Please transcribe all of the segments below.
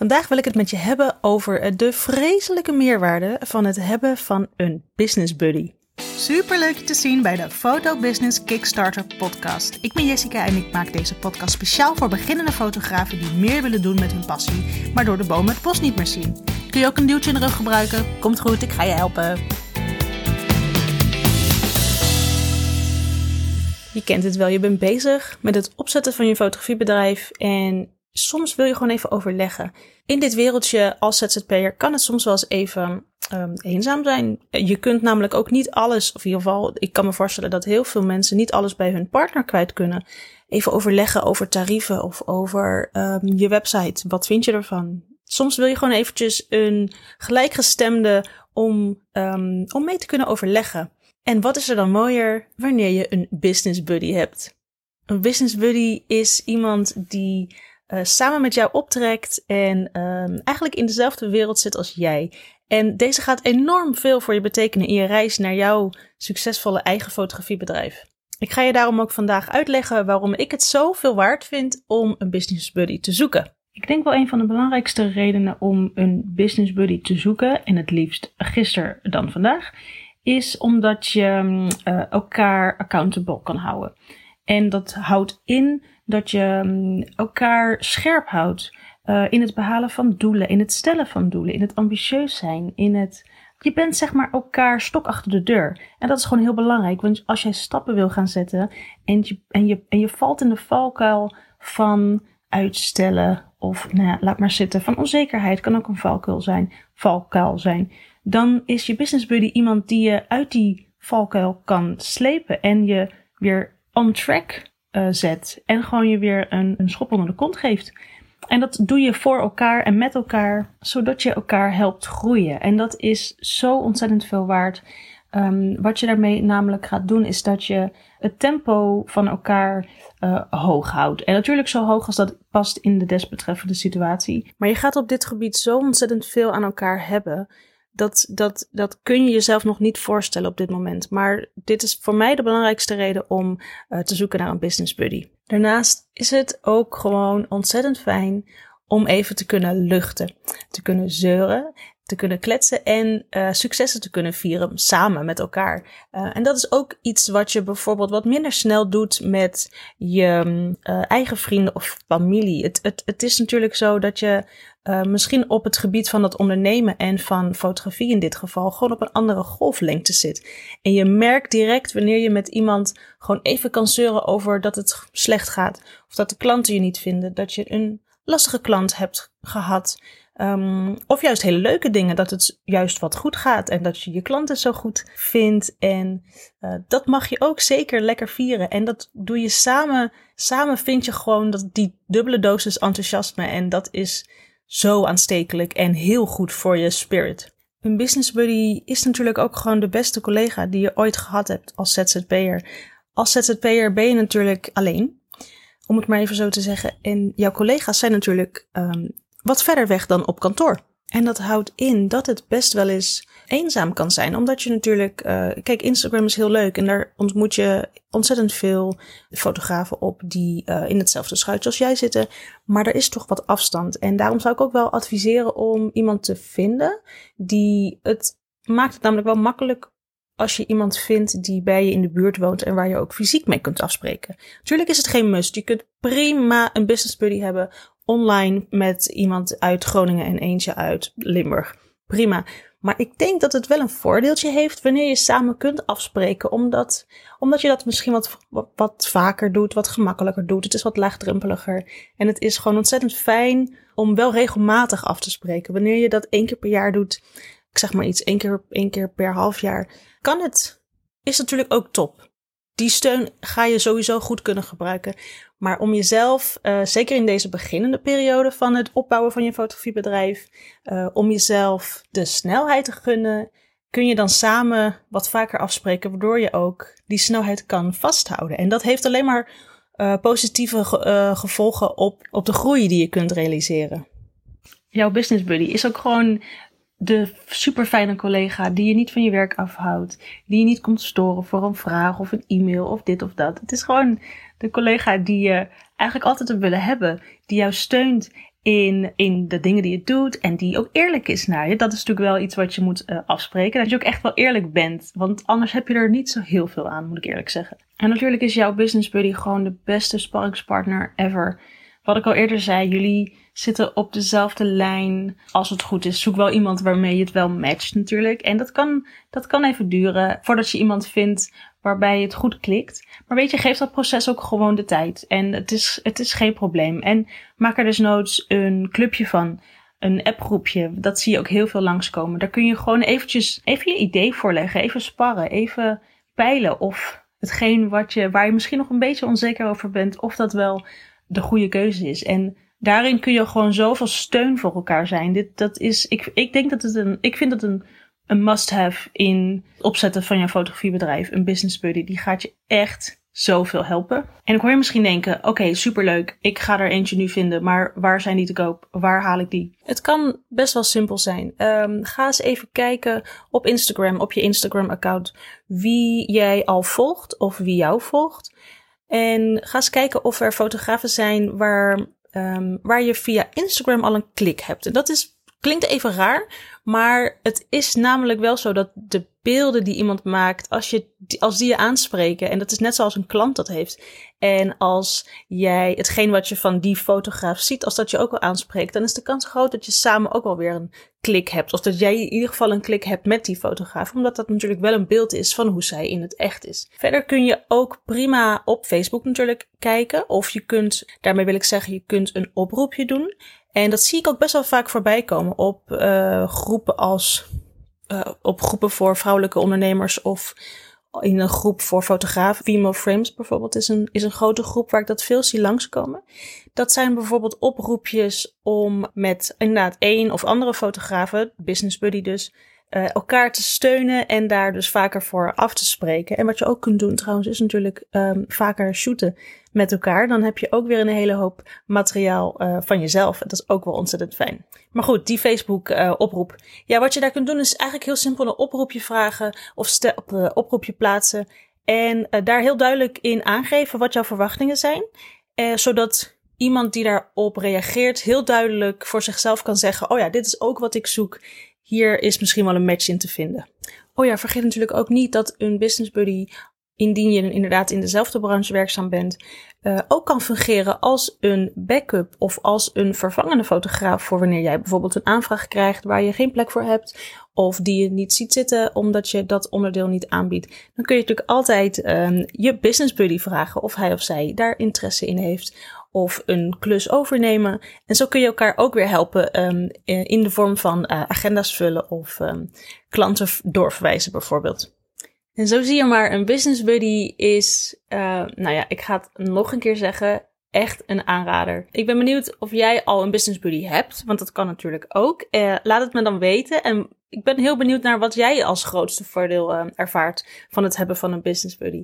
Vandaag wil ik het met je hebben over de vreselijke meerwaarde van het hebben van een business buddy. Super leuk je te zien bij de Photo Business Kickstarter podcast. Ik ben Jessica en ik maak deze podcast speciaal voor beginnende fotografen die meer willen doen met hun passie, maar door de bomen het bos niet meer zien. Kun je ook een duwtje in de rug gebruiken? Komt goed, ik ga je helpen. Je kent het wel, je bent bezig met het opzetten van je fotografiebedrijf en soms wil je gewoon even overleggen. In dit wereldje als ZZP'er kan het soms wel eens even um, eenzaam zijn. Je kunt namelijk ook niet alles, of in ieder geval, ik kan me voorstellen dat heel veel mensen niet alles bij hun partner kwijt kunnen. Even overleggen over tarieven of over um, je website. Wat vind je ervan? Soms wil je gewoon eventjes een gelijkgestemde om, um, om mee te kunnen overleggen. En wat is er dan mooier wanneer je een business buddy hebt? Een business buddy is iemand die uh, samen met jou optrekt en um, eigenlijk in dezelfde wereld zit als jij. En deze gaat enorm veel voor je betekenen in je reis naar jouw succesvolle eigen fotografiebedrijf. Ik ga je daarom ook vandaag uitleggen waarom ik het zoveel waard vind om een business buddy te zoeken. Ik denk wel een van de belangrijkste redenen om een business buddy te zoeken, en het liefst gisteren dan vandaag, is omdat je uh, elkaar accountable kan houden. En dat houdt in dat je um, elkaar scherp houdt uh, in het behalen van doelen, in het stellen van doelen, in het ambitieus zijn, in het. Je bent zeg maar elkaar stok achter de deur. En dat is gewoon heel belangrijk, want als jij stappen wil gaan zetten en je, en je, en je valt in de valkuil van uitstellen of nou laat maar zitten, van onzekerheid kan ook een valkuil zijn, valkuil zijn, dan is je business buddy iemand die je uit die valkuil kan slepen en je weer track uh, zet en gewoon je weer een, een schop onder de kont geeft. En dat doe je voor elkaar en met elkaar, zodat je elkaar helpt groeien. En dat is zo ontzettend veel waard. Um, wat je daarmee namelijk gaat doen, is dat je het tempo van elkaar uh, hoog houdt. En natuurlijk zo hoog als dat past in de desbetreffende situatie. Maar je gaat op dit gebied zo ontzettend veel aan elkaar hebben dat, dat, dat kun je jezelf nog niet voorstellen op dit moment. Maar dit is voor mij de belangrijkste reden om uh, te zoeken naar een business buddy. Daarnaast is het ook gewoon ontzettend fijn om even te kunnen luchten, te kunnen zeuren, te kunnen kletsen en uh, successen te kunnen vieren samen met elkaar. Uh, en dat is ook iets wat je bijvoorbeeld wat minder snel doet met je uh, eigen vrienden of familie. Het, het, het is natuurlijk zo dat je misschien op het gebied van het ondernemen en van fotografie in dit geval gewoon op een andere golflengte zit. En je merkt direct wanneer je met iemand gewoon even kan zeuren over dat het slecht gaat. Of dat de klanten je niet vinden. Dat je een lastige klant hebt gehad. Um, of juist hele leuke dingen, dat het juist wat goed gaat en dat je je klanten zo goed vindt. En uh, dat mag je ook zeker lekker vieren. En dat doe je samen. Samen vind je gewoon dat die dubbele dosis enthousiasme. En dat is zo aanstekelijk en heel goed voor je spirit. Een business buddy is natuurlijk ook gewoon de beste collega die je ooit gehad hebt als ZZP'er. Als ZZP'er ben je natuurlijk alleen, om het maar even zo te zeggen. En jouw collega's zijn natuurlijk um, wat verder weg dan op kantoor. En dat houdt in dat het best wel eens eenzaam kan zijn. Omdat je natuurlijk, uh, kijk, Instagram is heel leuk en daar ontmoet je ontzettend veel fotografen op die uh, in hetzelfde schuitje als jij zitten. Maar er is toch wat afstand. En daarom zou ik ook wel adviseren om iemand te vinden die het maakt het namelijk wel makkelijk als je iemand vindt die bij je in de buurt woont en waar je ook fysiek mee kunt afspreken. Natuurlijk is het geen must. Je kunt prima een business buddy hebben online met iemand uit Groningen en eentje uit Limburg. Prima. Maar ik denk dat het wel een voordeeltje heeft wanneer je samen kunt afspreken. Omdat, omdat je dat misschien wat, wat, vaker doet, wat gemakkelijker doet. Het is wat laagdrempeliger. En het is gewoon ontzettend fijn om wel regelmatig af te spreken. Wanneer je dat één keer per jaar doet, ik zeg maar iets, één keer, één keer per half jaar, kan het. Is natuurlijk ook top. Die steun ga je sowieso goed kunnen gebruiken. Maar om jezelf, uh, zeker in deze beginnende periode van het opbouwen van je fotografiebedrijf, uh, om jezelf de snelheid te gunnen, kun je dan samen wat vaker afspreken, waardoor je ook die snelheid kan vasthouden. En dat heeft alleen maar uh, positieve ge gevolgen op, op de groei die je kunt realiseren. Jouw business buddy is ook gewoon de super fijne collega die je niet van je werk afhoudt, die je niet komt storen voor een vraag of een e-mail of dit of dat. Het is gewoon de collega die je eigenlijk altijd hebt willen hebben, die jou steunt in, in de dingen die je doet en die ook eerlijk is naar je. Dat is natuurlijk wel iets wat je moet uh, afspreken. Dat je ook echt wel eerlijk bent, want anders heb je er niet zo heel veel aan, moet ik eerlijk zeggen. En natuurlijk is jouw business buddy gewoon de beste sparringspartner ever. Wat ik al eerder zei, jullie zitten op dezelfde lijn. Als het goed is, zoek wel iemand waarmee je het wel matcht natuurlijk. En dat kan, dat kan even duren voordat je iemand vindt waarbij het goed klikt. Maar weet je, geef dat proces ook gewoon de tijd. En het is, het is geen probleem. En maak er dus noods een clubje van. Een appgroepje, dat zie je ook heel veel langskomen. Daar kun je gewoon eventjes even je idee voorleggen, even sparren, even peilen of hetgeen wat je, waar je misschien nog een beetje onzeker over bent, of dat wel de goede keuze is. En daarin kun je gewoon zoveel steun voor elkaar zijn. Dit, dat is, ik, ik denk dat het een, ik vind het een, een must-have in het opzetten van je fotografiebedrijf. Een business buddy. Die gaat je echt zoveel helpen. En ik hoor je misschien denken, oké, superleuk. Ik ga er eentje nu vinden, maar waar zijn die te koop? Waar haal ik die? Het kan best wel simpel zijn. Um, ga eens even kijken op Instagram, op je Instagram-account, wie jij al volgt of wie jou volgt. En ga eens kijken of er fotografen zijn waar, um, waar je via Instagram al een klik hebt. En dat is, klinkt even raar, maar het is namelijk wel zo dat de beelden die iemand maakt, als, je, als die je aanspreken, en dat is net zoals een klant dat heeft. En als jij hetgeen wat je van die fotograaf ziet, als dat je ook wel aanspreekt, dan is de kans groot dat je samen ook wel weer een klik hebt. Of dat jij in ieder geval een klik hebt met die fotograaf, omdat dat natuurlijk wel een beeld is van hoe zij in het echt is. Verder kun je ook prima op Facebook natuurlijk kijken. Of je kunt, daarmee wil ik zeggen, je kunt een oproepje doen. En dat zie ik ook best wel vaak voorbij komen op uh, groepen als uh, op groepen voor vrouwelijke ondernemers of in een groep voor fotografen. Female Frames bijvoorbeeld is een, is een grote groep waar ik dat veel zie langskomen. Dat zijn bijvoorbeeld oproepjes om met inderdaad één of andere fotografen, business buddy dus, uh, elkaar te steunen en daar dus vaker voor af te spreken. En wat je ook kunt doen trouwens is natuurlijk um, vaker shooten met elkaar. Dan heb je ook weer een hele hoop materiaal uh, van jezelf. En dat is ook wel ontzettend fijn. Maar goed, die Facebook uh, oproep. Ja, wat je daar kunt doen is eigenlijk heel simpel een oproepje vragen of stel, op, oproepje plaatsen. En daar heel duidelijk in aangeven wat jouw verwachtingen zijn. zodat iemand die daarop reageert heel duidelijk voor zichzelf kan zeggen: Oh ja, dit is ook wat ik zoek hier is misschien wel een match in te vinden. Oh ja, vergeet natuurlijk ook niet dat een business buddy, indien je inderdaad in dezelfde branche werkzaam bent, uh, ook kan fungeren als een backup of als een vervangende fotograaf voor wanneer jij bijvoorbeeld een aanvraag krijgt waar je geen plek voor hebt of die je niet ziet zitten omdat je dat onderdeel niet aanbiedt. Dan kun je natuurlijk altijd um, je business buddy vragen of hij of zij daar interesse in heeft of een klus overnemen. En zo kun je elkaar ook weer helpen um, in de vorm van uh, agenda's vullen of um, klanten doorverwijzen bijvoorbeeld. En zo zie je maar, een business buddy is, uh, nou ja, ik ga het nog een keer zeggen, echt een aanrader. Ik ben benieuwd of jij al een business buddy hebt, want dat kan natuurlijk ook. Laat het me dan weten en ik ben heel benieuwd naar wat jij als grootste voordeel uh, ervaart van het hebben van een business buddy.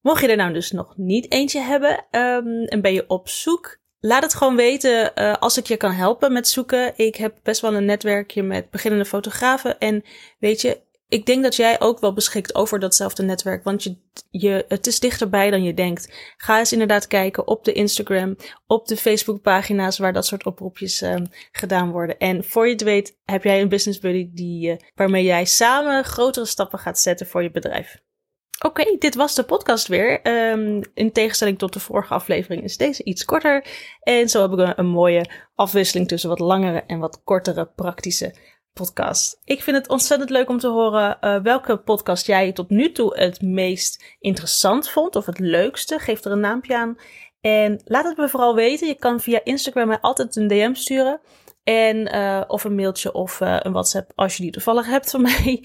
Mocht je er nou dus nog niet eentje hebben um, en ben je op zoek, laat het gewoon weten uh, als ik je kan helpen met zoeken. Ik heb best wel een netwerkje met beginnende fotografen. En weet je, ik denk dat jij ook wel beschikt over datzelfde netwerk. Want je, je, het is dichterbij dan je denkt. Ga eens inderdaad kijken op de Instagram, op de Facebook pagina's waar dat soort oproepjes um, gedaan worden. En voor je het weet heb jij een business buddy die, uh, waarmee jij samen grotere stappen gaat zetten voor je bedrijf. Oké, dit was de podcast weer. Um, in tegenstelling tot de vorige aflevering is deze iets korter. En zo hebben we een mooie afwisseling tussen wat langere en wat kortere praktische podcasts. Ik vind het ontzettend leuk om te horen uh, welke podcast jij tot nu toe het meest interessant vond of het leukste. Geef er een naampje aan. En laat het me vooral weten. Je kan via Instagram mij altijd een DM sturen. En, uh, of een mailtje of uh, een WhatsApp als je die toevallig hebt van mij.